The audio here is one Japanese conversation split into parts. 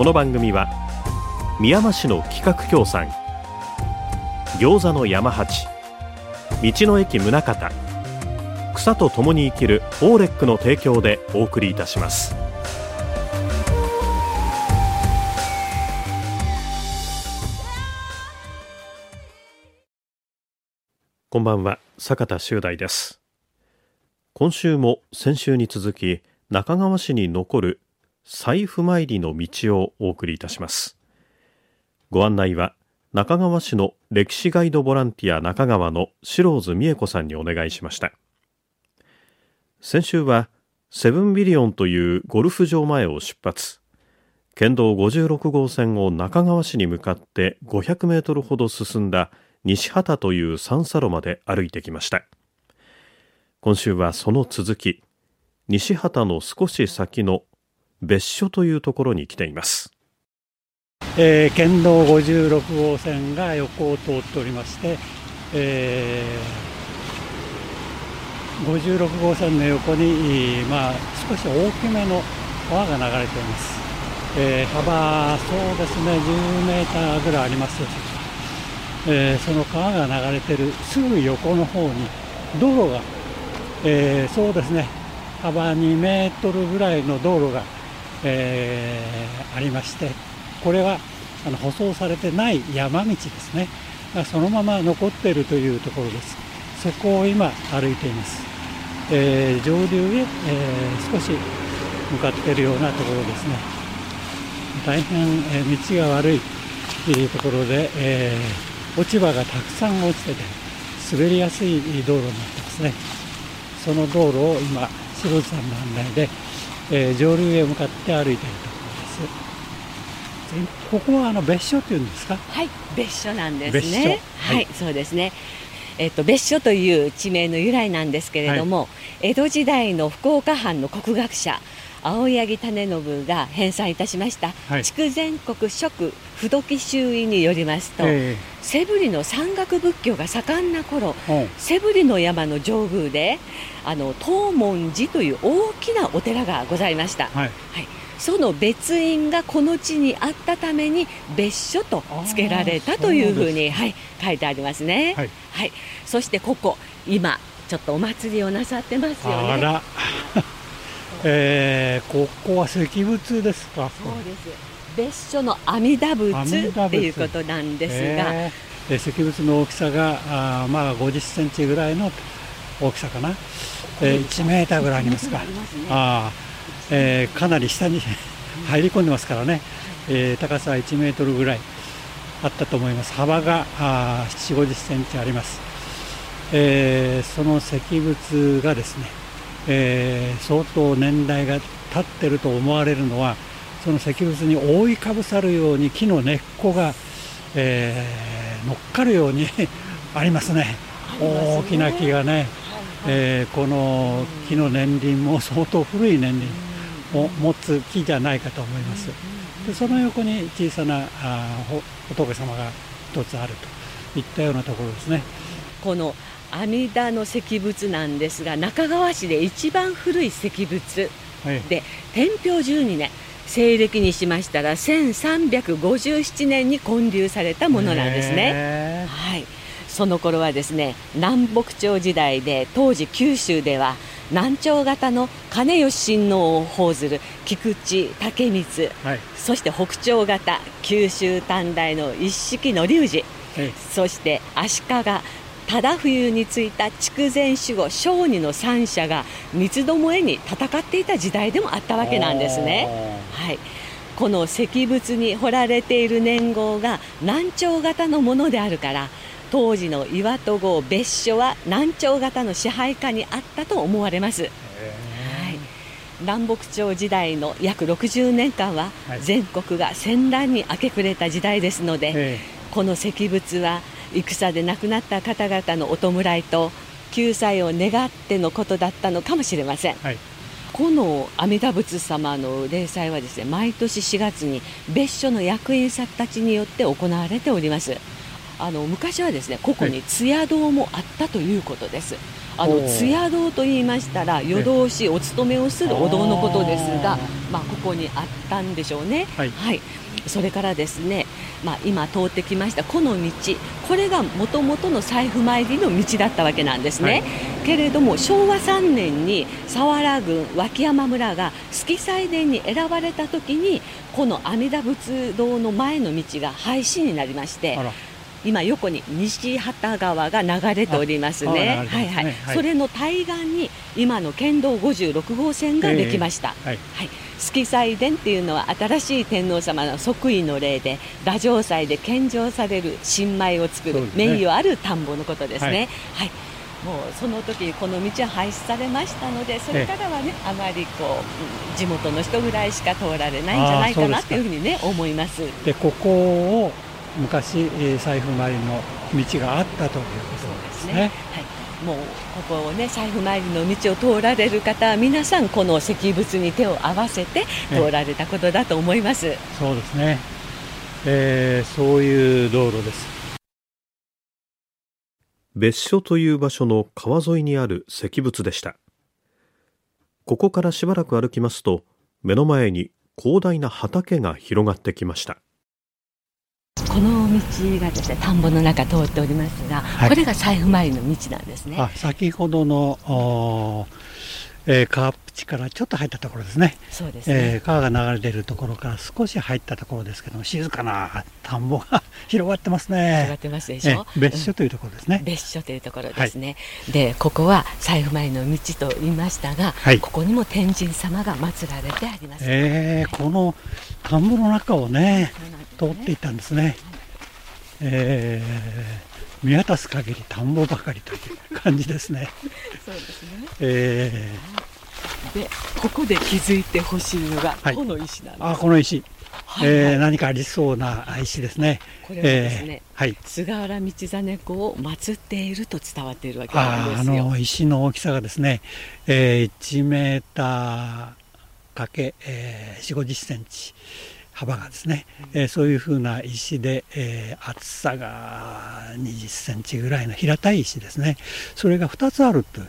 この番組は宮山市の企画協賛餃子の山八道の駅宗像草と共に生きるオーレックの提供でお送りいたします。こんばんは坂田修大です。今週も先週に続き中川市に残る財布参りの道をお送りいたします。ご案内は中川市の歴史ガイドボランティア中川の白津美恵子さんにお願いしました。先週はセブンビリオンというゴルフ場前を出発。県道56号線を中川市に向かって500メートルほど進んだ西畑という三叉路まで歩いてきました。今週はその続き西畑の少し先の別所というところに来ています。えー、県道56号線が横を通っておりまして、えー、56号線の横に、まあ、少し大きめの川が流れています、えー、幅そうですね10メーターぐらいあります、えー、その川が流れてるすぐ横の方に道路が、えー、そうですね幅2メートルぐらいの道路が、えー、ありましてこれはあの舗装されてない山道ですね。そのまま残っているというところです。そこを今歩いています、えー、上流へ、えー、少し向かっているようなところですね。大変、えー、道が悪いというところで、えー、落ち葉がたくさん落ちてて滑りやすい道路になってますね。その道路を今白津さんの案内で、えー、上流へ向かって歩いているとここはあの別所っていうんですか？はい別所なんですね。はい、はい、そうですね。えっと、別所という地名の由来なんですけれども、はい、江戸時代の福岡藩の国学者青柳種信が編纂いたしました、はい、筑前国食不時周囲によりますと、えー、セブリの山岳仏教が盛んな頃、セブリの山の上宮であの東門寺という大きなお寺がございました。はい、はい。その別院がこの地にあったために別所と付けられたというふうにはい、書いてありますね、はい、はい、そしてここ今ちょっとお祭りをなさってますよねえー、ここは石仏ですか？そうです。別所の阿弥陀仏っていうことなんですが、えー、石仏の大きさがあまあ50センチぐらいの大きさかな、えー、1メーターぐらいありますか、ね、ああ。えー、かなり下に 入り込んでますからね、えー、高さは1メートルぐらいあったと思います。幅が7 5 0センチあります、えー、その石仏がですね、え相当年代が経ってると思われるのはその石仏に覆いかぶさるように木の根っこが、え乗っかるように ありますね。大きな木がね、えこの木の年輪も相当古い年輪を持つ木じゃないかと思います。でその横に小さなあ仏様が一つあるといったようなところですね。この阿弥陀の石仏なんですが中川市で一番古い石仏で、天平12年西暦にしましたら1357年に建立されたものなんですね。はい、その頃はですね南北朝時代で当時九州では南朝型の金吉親王を奉ずる菊池武光、はい、そして北朝型九州短大の一式の龍二、はい、そして足利忠冬についた筑前守護小児の三者が三つどもえに戦っていた時代でもあったわけなんですね。はい。この石仏に彫られている年号が南朝型のものであるから当時の岩戸郷別所は南朝型の支配下にあったと思われます、はい、南北朝時代の約60年間は全国が戦乱に明け暮れた時代ですので、はい、この石仏は戦で亡くなった方々のお弔いと救済を願ってのことだったのかもしれません、はい、この阿弥陀仏様の例祭はですね毎年4月に別所の役員さんたちによって行われております。あの昔はですねここに津屋堂もあったということです、あの津屋堂と言いましたら夜通しお勤めをするお堂のことですが、まあ、ここにあったんでしょうね。はい、はいそれからですね、まあ、今通ってきましたこの道これがもともとの財布参りの道だったわけなんですね、はい、けれども昭和3年に佐原郡脇山村が月祭殿に選ばれた時にこの阿弥陀仏堂の前の道が廃止になりまして今横に西畑川が流れておりますね。はいはい、それの対岸に今の県道56号線ができました。えー、はい、はい月祭殿っていうのは新しい天皇様の即位の例で太政祭で献上される新米を作る、ね、名誉ある田んぼのことですね。はい、はい。もうその時この道は廃止されましたのでそれからはねあまりこう地元の人ぐらいしか通られないんじゃないかなというふうにね思います。でここを昔財布参りの道があったということですね。はいもうここをね財布参りの道を通られる方は皆さんこの石仏に手を合わせて通られたことだと思います。そうですね、えー、そういう道路です。別所という場所の川沿いにある石仏でした。ここからしばらく歩きますと目の前に広大な畑が広がってきました。この道がですね田んぼの中通っておりますが、はい、これが財布参りの道なんですね。先ほどのえー、川淵からちょっと入ったところですね。そうですね、えー、川が流れているところから少し入ったところですけど静かな田んぼが 広がってますね。広がってますでしょ？別所というところですね。うん、別所というところですね。はい、でここは財布前の道と言いましたが、はい、ここにも天神様が祀られてあります、ね。えー、この田んぼの中をね、ね通っていったんですね。えー、見渡す限り田んぼばかりという感じですね。そうですね。えー、でここで気づいてほしいのが、この石なんです。あこの石。はいはい、えー、何かありそうな石ですね。これはですね、えー、はい、菅原道真公を祀っていると伝わっているわけなんですよ。あの石の大きさがですね、えー、1メーターかけ、えー、4、50センチ。幅がですね、えー、そういうふうな石で、えー、厚さが20センチぐらいの平たい石ですね。それが2つあると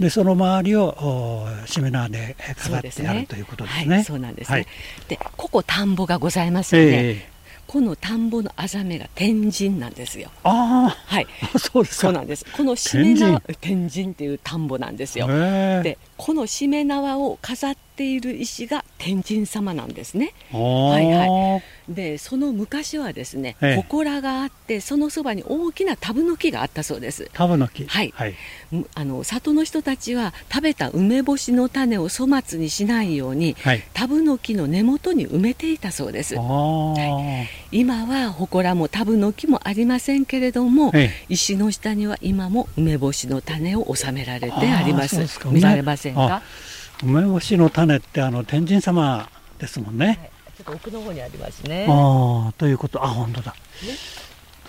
でその周りをしめ縄で飾ってある、ね、ということですね。はい、そうなんですね、はい、でここ田んぼがございますよね、えーこの田んぼのあざめが天神なんですよ。ああ、はい。そうですそうなんです。このしめ縄天神。っていう田んぼなんですよ。で、このしめ縄を飾っている石が天神様なんですね。はいはい。でその昔はですね祠があってそのそばに大きなタブの木があったそうです。タブの木はい、はい、あの里の人たちは食べた梅干しの種を粗末にしないように、はい、タブの木の根元に埋めていたそうです、はい、今は祠もタブの木もありませんけれども、石の下には今も梅干しの種を収められてあります。見られませんか？梅干しの種ってあの天神様ですもんね、っと奥の方にありますね。ああ、ということ、あ、本当だ。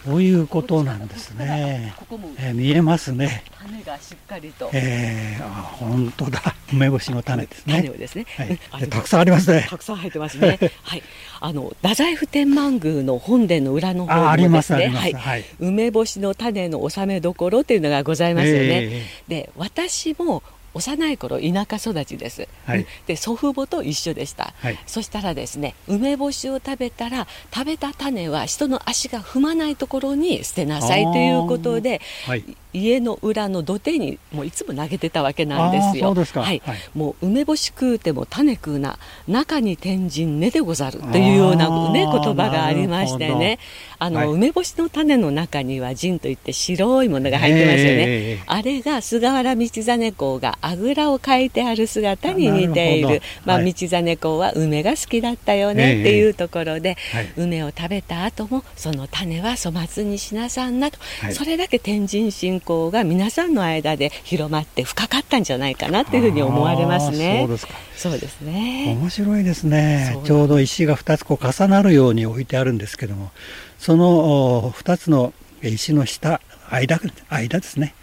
こういうことなんですね。ここも、えー、見えますね。種がしっかりと。ええー、あ、本当だ。梅干しの種ですね。種をですね。はい、たくさんありますね。たくさん入ってますね。はい。あの太宰府天満宮の本殿の裏の方にもですね、はい、はい、梅干しの種の納めどころというのがございますよね。えー、で、私も幼い頃田舎育ちです、はい、で祖父母と一緒でした、はい、そしたらですね梅干しを食べたら食べた種は人の足が踏まないところに捨てなさいということで、はい、家の裏の土手にもういつも投げてたわけなんですよ。すはい、はい、もう梅干し食うても種食うな中に天神根でござるというようなね言葉がありましてね。あの、はい、梅干しの種の中には陣といって白いものが入ってますよね。あれが菅原道真公があぐらをかいてある姿に似ている。まあ、道真公は梅が好きだったよねっていうところで、梅を食べた後もその種は粗末にしなさんなと、それだけ天神信光が皆さんの間で広まって深かったんじゃないかなというふうに思われますね。そうですか。そうですね。面白いですね。ちょうど石が2つこう重なるように置いてあるんですけども、その2つの石の下間間ですね。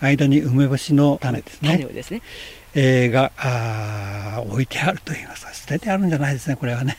間に梅干しの種ですね。種をですね。えー、があ置いてあるといいますか捨ててあるんじゃないですねこれはね。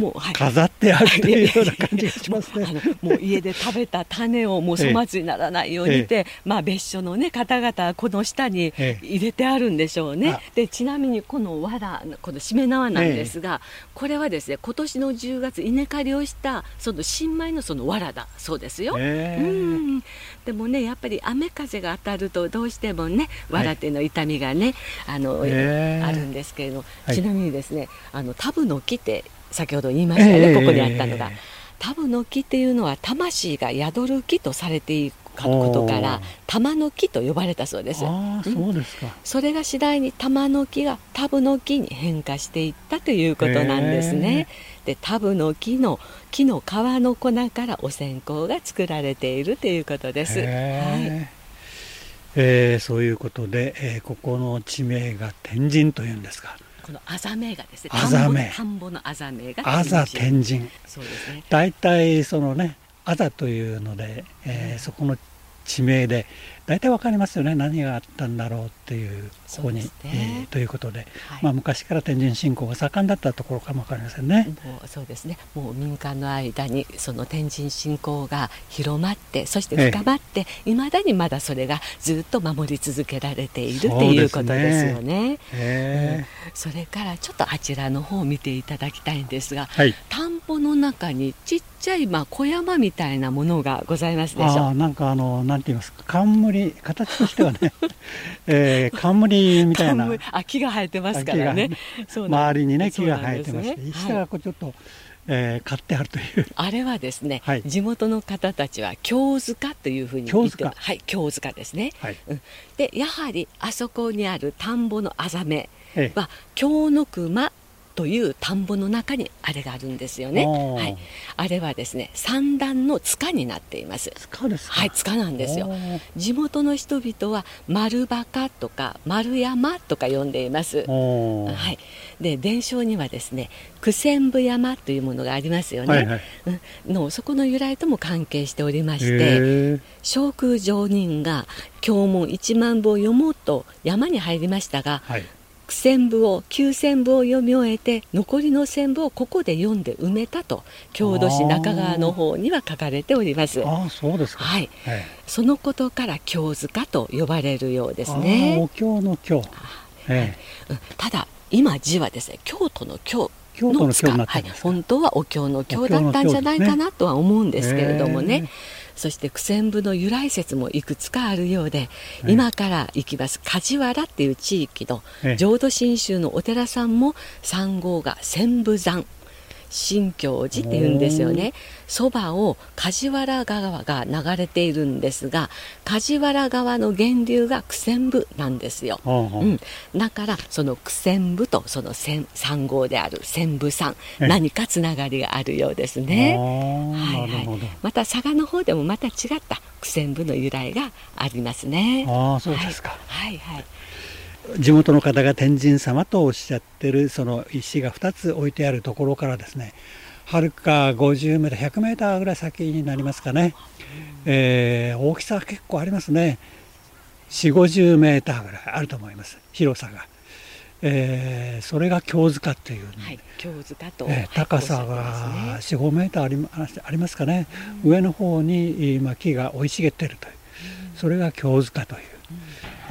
もう、はい、飾ってあるというような感じがしますね。もう家で食べた種をもう粗末にならないようにって、ええ、まあ別所のね方々この下に入れてあるんでしょうね、え、でちなみにこの藁このしめ縄なんですが、これはですね今年の10月稲刈りをしたその新米のその藁だそうですよ、うんでもねやっぱり雨風が当たるとどうしてもね藁手の痛みがね、あの、えー、あるんですけれどちなみにですねあのタブの木って先ほど言いましたね、えー、ここにあったのが。タブの木っていうのは魂が宿る木とされていることから玉の木と呼ばれたそうです。あそうですか、それが次第に玉の木がタブの木に変化していったということなんですね。でタブの木の木の皮の粉からお線香が作られているということです。はい。えー、そういうことで、えー、ここの地名が天神というんですがこのあざめがですねあざめ田んぼのあざめがあざ天神。そうですね。大体そのねあざというので、えー、そこの地名で大体わかりますよね。何があったんだろうっていうここに、ね。えー、ということで、はい、まあ、昔から天神信仰が盛んだったところかもわかりませんね。もうそうですね。もう民間の間にその天神信仰が広まってそして深まっていま、えー、だにまだそれがずっと守り続けられているっていうことですよね。え。ー、それからちょっとあちらの方を見ていただきたいんですが、はい、田んぼの中にちっちゃいまあ小山みたいなものがございますでしょう。なんかあのなんて言いますか冠形としてはね、えー、冠みたいな。あ木が生えてますからね。周りにね木が生えてまして、ね、下がこうちょっと、えー、買ってあるという。あれはですね、はい、地元の方たちは京塚というふうに言ってはい京塚ですね、はい。うん、でやはりあそこにある田んぼのあざめは京の熊という田んぼの中にあれがあるんですよね。はい、あれはですね三段の塚になっています。塚ですはい塚なんですよ。地元の人々は丸バカとか丸山とか呼んでいます。はい。で伝承にはですね九千部山というものがありますよね。はいはい、のそこの由来とも関係しておりまして、小空上人が経文一万部を読もうと山に入りましたが。はい千部を9千部を読み終えて残りの千部をここで読んで埋めたと郷土史中川の方には書かれております。あそうですか、はい、はい、そのことから京塚と呼ばれるようですね。お経の京、ええ、ただ今字はですね京都の京の京はい、本当はお経の経だったんじゃないかなとは思うんですけれどもね。そして苦戦部の由来説もいくつかあるようで、今から行きます。梶原っていう地域の浄土真宗のお寺さんも三号が千部山新教寺っていうんですよね。そばを梶原川が流れているんですが梶原川の源流が九千部なんですよ、うん、だからその九千部とその三号である千部さん。何かつながりがあるようですね、はいはい、また佐賀の方でもまた違った九千部の由来がありますね。あそうですか、はい、はい、はい地元の方が天神様とおっしゃってるその石が2つ置いてあるところからですねはるか50メートル100メーターぐらい先になりますかね、えー、大きさは結構ありますね。4 5 0メーターぐらいあると思います。広さが。えー、それが京塚っていう、はい、京塚と、えー、高さが4、5メーターありありますかね、うん、上の方に今木が生い茂っているという、うん、それが京塚という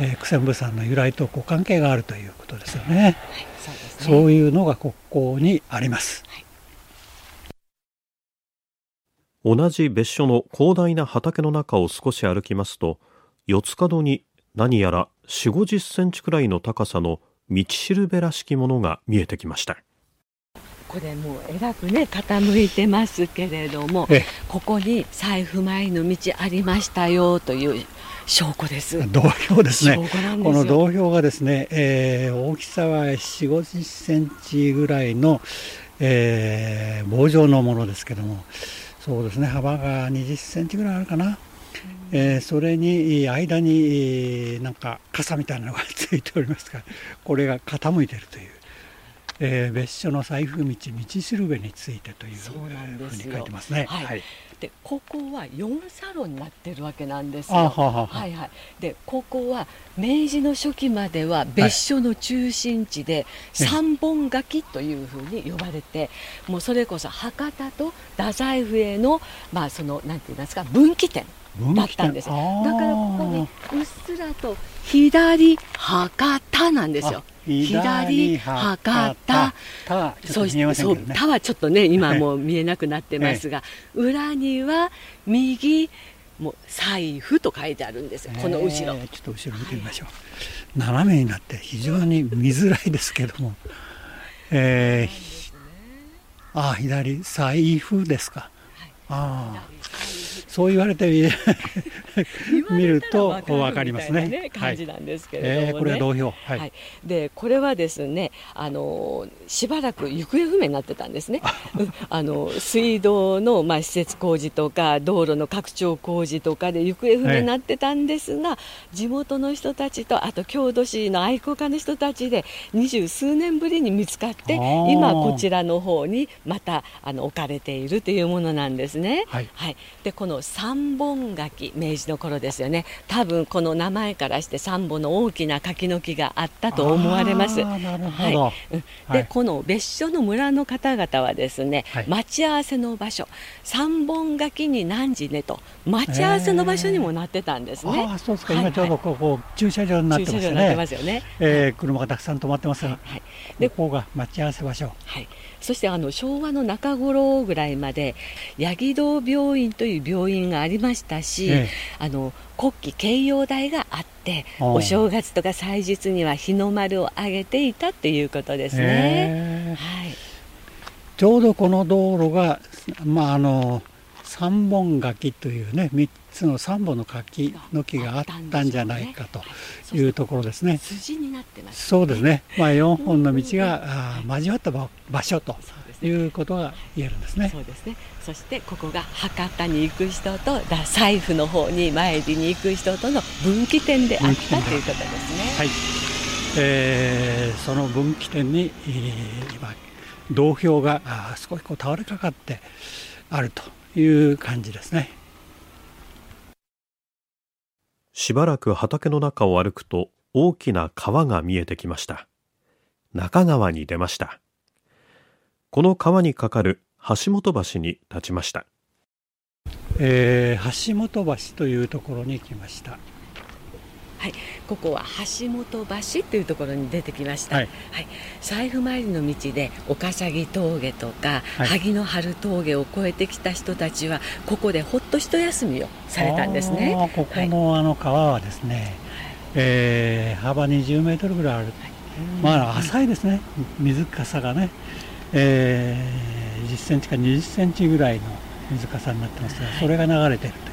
えー、九千部さんの由来とこう関係があるということですよね。はい、そうですねそういうのがここにあります。はい同じ別所の広大な畑の中を少し歩きますと四つ角に何やら4 5 0センチくらいの高さの道しるべらしきものが見えてきましたこれもうえらくね傾いてますけれどもここに財布前の道ありましたよという証拠です。銅標ですね。この銅標がですね、えー、大きさは4 5 0センチぐらいの、えー、棒状のものですけどもそうですね幅が20センチぐらいあるかな。えー、それに間になんか傘みたいなのがついておりますからこれが傾いているという、えー、別所の財布道道しるべについてというふうに書いてますね。はい、はい。でここは4サロンになってるわけなんですよ。ははは。いはい、でここは明治の初期までは別所の中心地で三本垣というふうに呼ばれて、もうそれこそ博多と太宰府へのまあそのなんて言いますか分岐点だったんです。だからここにうっすらと左博多なんですよ。左博多そうそう田はちょっとね今もう見えなくなってますが、裏には右もう財布と書いてあるんですよ、この後ろ。ちょっと後ろ見てみましょう、斜めになって非常に見づらいですけども、えー、あ左財布ですか、はい、ああ。そう言われて 見ると分かりますね。感じなんですけれども、ね。えー、これは同票、はい、はい、でこれはですねあのしばらく行方不明になってたんですね。あ。の水道のまあ施設工事とか道路の拡張工事とかで行方不明になってたんですが、地元の人たちとあと郷土史の愛好家の人たちで二十数年ぶりに見つかって今こちらの方にまたあの置かれているというものなんですね。はい、はい、でこの三本柿明治の頃ですよね。多分この名前からして三本の大きな柿の木があったと思われます。はい、で、はい、この別所の村の方々はですね、はい、待ち合わせの場所。三本柿に何時ねと。待ち合わせの場所にもなってたんですね。あそうですか、今ちょうどここ、駐車場になってますよね。ますよね。えー、車がたくさん止まってますが、はい、でここが待ち合わせ場所。はい。そしてあの昭和の中頃ぐらいまで八木堂病院という病院がありましたし、ええ、あの国旗掲揚台があってお正月とか祭日には日の丸を上げていたということですね。はい、ちょうどこの道路が、まあ、あの三本柿というね3つの3本の柿の木があったんじゃないかというところですね。筋になってます、そうですね。まあ4本の道が交わった場所ということが言えるんですね。そうですね。そしてここが博多に行く人と財布の方に参りに行く人との分岐点であったということですね。はい。えー、その分岐点に、えー、今道標が少しこう倒れかかってあるという感じですね。しばらく畑の中を歩くと大きな川が見えてきました。中川に出ました。この川に架かる橋本橋に立ちました。えー、橋本橋というところに来ました。はい、ここは橋本橋というところに出てきました、はい、はい、財布参りの道で岡崎峠とか、はい、萩の春峠を越えてきた人たちはここでほっと一休みをされたんですね。ここのあの川はですね、はい、えー、幅20メートルぐらいある、まあ浅いですね。水かさがね、えー、10センチか20センチぐらいの水かさになってますがそれが流れてると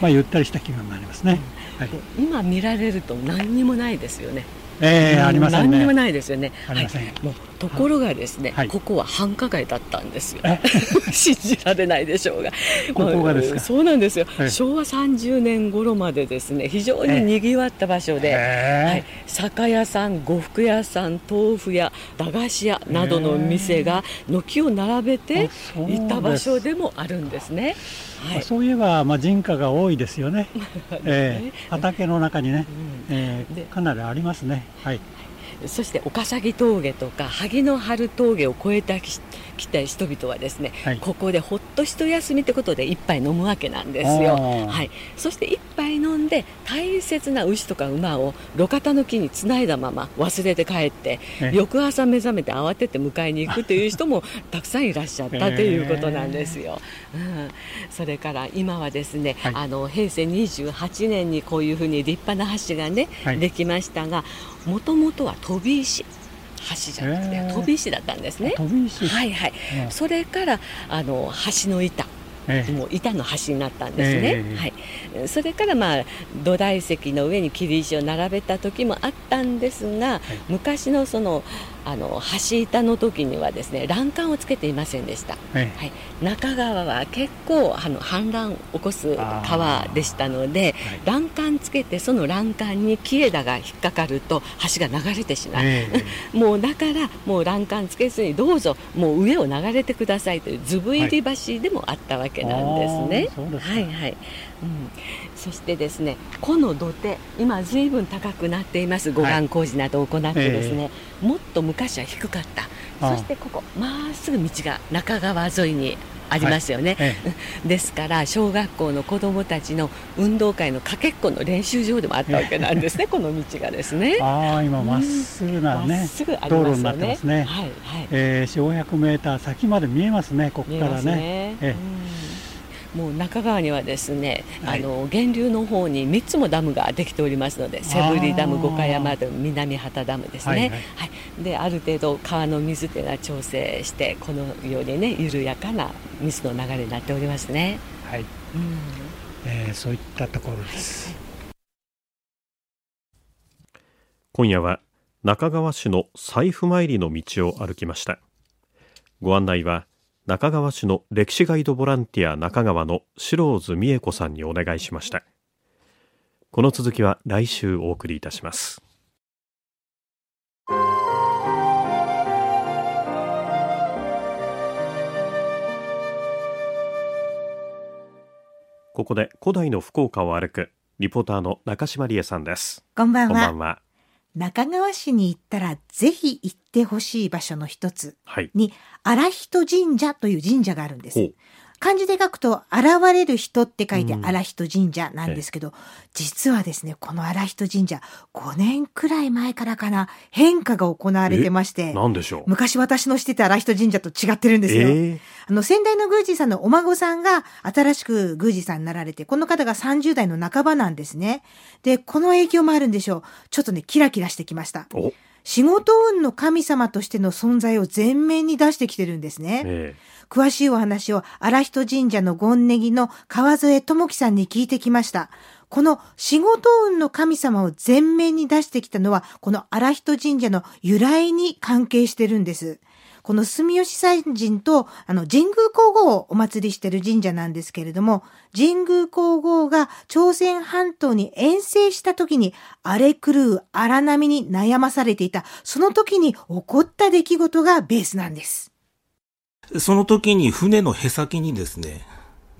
まあゆったりした気分になりますね、はい、今見られると何にもないですよね。えー、ありません、ね、何にもないですよね。はい、もうところがですね、はい、ここは繁華街だったんですよ。信じられないでしょうが。ここがですか？そうなんですよ、はい、昭和30年頃までですね、非常に賑わった場所で、はい、酒屋さん、呉服屋さん、豆腐屋、駄菓子屋などの店が軒を並べていた場所でもあるんですね。はい、そういえば、まあ、人家が多いですよね、えー、畑の中にね、うん、えー、かなりありますね。はい。そして岡崎峠とか萩の春峠を越えてきた人々はですね、はい、ここでほっと一休みということで一杯飲むわけなんですよ、はい、そして一杯飲んで大切な牛とか馬を路肩の木につないだまま忘れて帰って翌朝目覚めて慌てて迎えに行くという人も たくさんいらっしゃったということなんですよ、うん、それから今はですね、はい、あの平成28年にこういうふうに立派な橋がね、できましたがもともとは飛び石橋じゃなくて飛び石だったんですね。飛び石。はいはい。それからあの橋の板。もう板の橋になったんですね、はい、それからまあ土台石の上に切り石を並べた時もあったんですが、はい、昔のそのあの橋板の時にはですね欄干をつけていませんでした、はい、はい、中川は結構あの氾濫を起こす川でしたので、はい、欄干つけてその欄干に木枝が引っかかると橋が流れてしまう、えー、もうだからもう欄干つけずにどうぞもう上を流れてくださいというずぶ入り橋でもあったわけなんですね。はい、はいはいうん、そしてですねこの土手今ずいぶん高くなっています。護岸工事などを行ってですね、はいえ。ー、もっと昔は低かった。そしてここまっすぐ道が中川沿いにありますよね、はい。ええ、ですから小学校の子どもたちの運動会のかけっこの練習場でもあったわけなんですね、この道がですね。ああ今まっすぐなね、うん、道路になってますね。はいはい。えー、400メーター先まで見えますねここからね。ね。え。うんもう中川にはですね、はい、あの源流の方に3つもダムができておりますのでセブリダム五箇山ダム南畑ダムですね、はい、はい。はい、である程度川の水というのは調整してこのようにね緩やかな水の流れになっておりますね。はい、うん。えー、そういったところです、今夜は中川市の財布参りの道を歩きました。ご案内は中川市の歴史ガイドボランティア中川の白津美恵子さんにお願いしました。この続きは来週お送りいたします。ここで古代の福岡を歩くリポーターの中島理恵さんです。こんばんは中川市に行ったらぜひ行ってほしい場所の一つに、荒人神社という神社があるんです。漢字で書くと、現れる人って書いて荒人神社なんですけど、うん、実はですね、この荒人神社、5年くらい前からかな、変化が行われてまして、何でしょう？昔私の知ってた荒人神社と違ってるんですよ。えー、あの、先代の宮司さんのお孫さんが新しく宮司さんになられて、この方が30代の半ばなんですね。で、この影響もあるんでしょう。ちょっとね、キラキラしてきました。仕事運の神様としての存在を前面に出してきてるんですね。えー詳しいお話を荒人神社の権ネギの川添智樹さんに聞いてきました。この仕事運の神様を前面に出してきたのは、この荒人神社の由来に関係してるんです。この住吉祭神と、あの、神宮皇后をお祭りしてる神社なんですけれども、神宮皇后が朝鮮半島に遠征した時に荒れ狂う荒波に悩まされていた、その時に起こった出来事がベースなんです。その時に船のへ先にですね、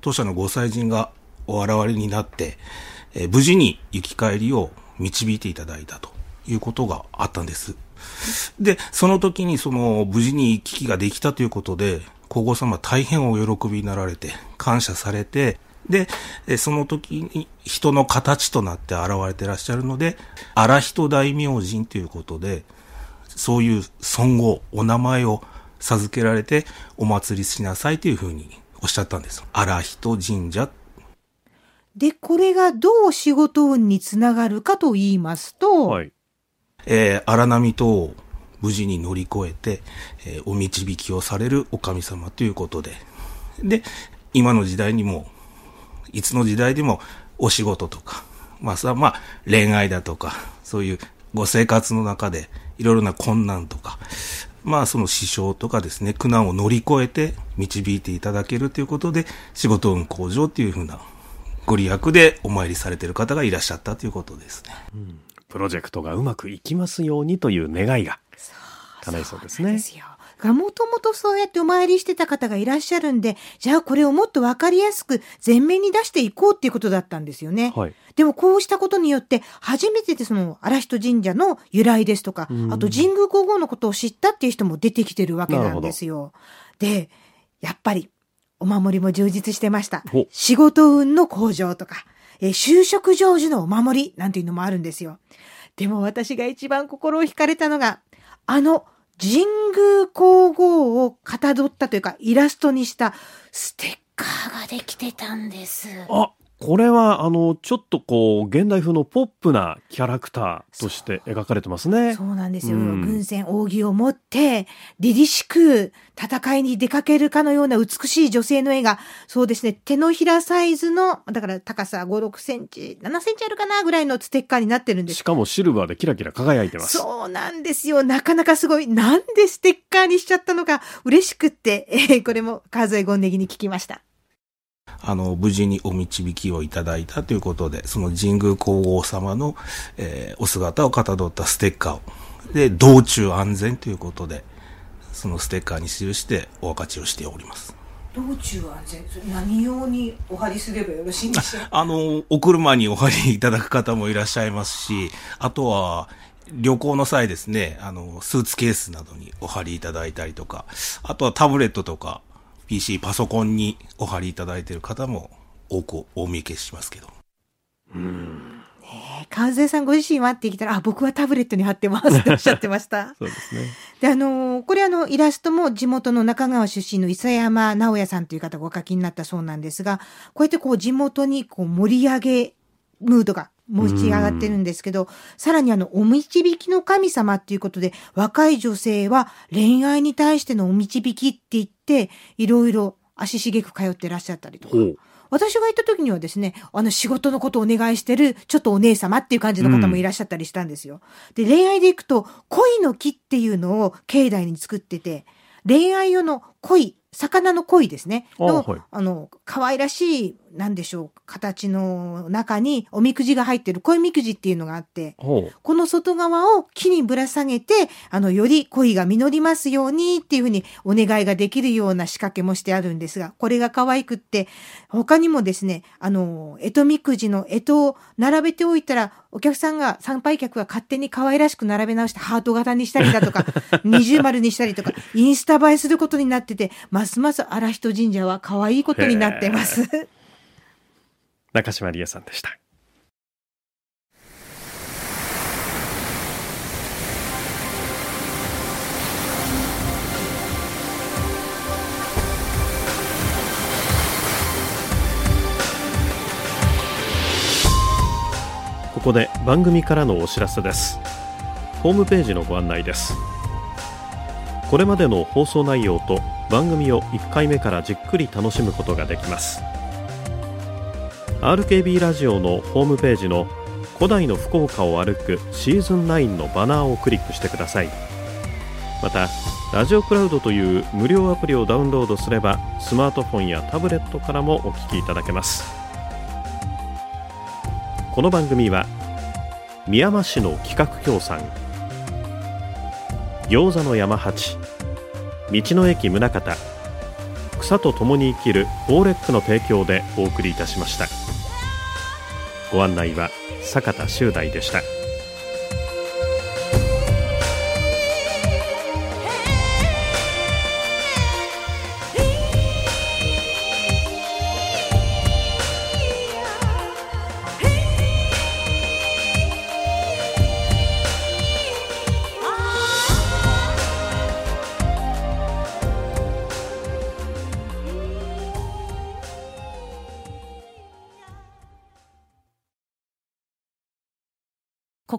当社のご祭神がお現れになって、え、無事に行き帰りを導いていただいたということがあったんです。で、その時にその無事に行き来ができたということで、皇后様大変お喜びになられて、感謝されて、で、その時に人の形となって現れてらっしゃるので、荒人大明神ということで、そういう尊号、お名前を授けられてお祭りしなさいというふうにおっしゃったんです。荒人神社。で、これがどう仕事運につながるかと言いますと、はい。えー、荒波等を無事に乗り越えて、えー、お導きをされるお神様ということで。で、今の時代にも、いつの時代でもお仕事とか、まあさ、まあ恋愛だとか、そういうご生活の中でいろいろな困難とか、まあその支障とかですね、苦難を乗り越えて導いていただけるということで、仕事運向上というふうなご利益でお参りされている方がいらっしゃったということですね。うん、プロジェクトがうまくいきますようにという願いが叶いそうですね。ですよ。がもともとそうやってお参りしてた方がいらっしゃるんで、じゃあこれをもっとわかりやすく前面に出していこうっていうことだったんですよね。はい、でもこうしたことによって、初めてでその荒人神社の由来ですとか、あと神宮皇后のことを知ったっていう人も出てきてるわけなんですよ。で、やっぱり、お守りも充実してました。仕事運の向上とか、え就職成就のお守りなんていうのもあるんですよ。でも私が一番心を惹かれたのが、あの神宮皇后をかたどったというか、イラストにしたステッカーができてたんです。あ、これは、あの、ちょっとこう、現代風のポップなキャラクターとして描かれてますね。そうなんですよ。うん、軍船扇を持って、凛々しく戦いに出かけるかのような美しい女性の絵が、そうですね、手のひらサイズの、だから高さ5、6センチ、7センチあるかなぐらいのステッカーになってるんです。しかもシルバーでキラキラ輝いてます。そうなんですよ。なかなかすごい。なんでステッカーにしちゃったのか嬉しくって、えー、これも川添権ネギに聞きました。あの、無事にお導きをいただいたということで、その神宮皇后様の、えー、お姿をかたどったステッカーを、で、道中安全ということで、そのステッカーに記してお分かちをしております。道中安全？何用にお貼りすればよろしいんでしょう？あの、お車にお貼りいただく方もいらっしゃいますし、あとは、旅行の際ですね、あの、スーツケースなどにお貼りいただいたりとか、あとはタブレットとか、PC、パソコンにお貼りいただいている方も多くお見受けしますけど。うん。ね関西さんご自身はって聞いたら、あ、僕はタブレットに貼ってますっておっしゃってました。そうですね。で、あの、これあの、イラストも地元の中川出身の伊佐山直也さんという方がお書きになったそうなんですが、こうやってこう地元にこう盛り上げムードが持ち上がってるんですけど、さらにあの、お導きの神様っていうことで、若い女性は恋愛に対してのお導きって言って、いろいろ足しげく通ってらっしゃったりとか。私が行った時にはですね、あの仕事のことをお願いしてる、ちょっとお姉様っていう感じの方もいらっしゃったりしたんですよ。で、恋愛で行くと、恋の木っていうのを境内に作ってて、恋愛用の恋、魚の鯉ですね。の、はい、あの、可愛らしいなんでしょう、形の中におみくじが入ってる恋みくじっていうのがあって、この外側を木にぶら下げて、あの、より恋が実りますようにっていうふうにお願いができるような仕掛けもしてあるんですが、これが可愛くって、他にもですね、あの、えとみくじのえとを並べておいたら、お客さんが、参拝客が勝手に可愛らしく並べ直してハート型にしたりだとか、二重丸にしたりとか、インスタ映えすることになってて、ますます荒人神社は可愛いことになってます。中島理恵さんでしたここで番組からのお知らせです。ホームページのご案内です。これまでの放送内容と番組を1回目からじっくり楽しむことができます。RKB ラジオのホームページの古代の福岡を歩くシーズン9のバナーをクリックしてください。またラジオクラウドという無料アプリをダウンロードすればスマートフォンやタブレットからもお聞きいただけます。この番組は宮山市の企画協賛餃子の山八道の駅宗像草と共に生きるオーレックの提供でお送りいたしました。ご案内は坂田修大でした。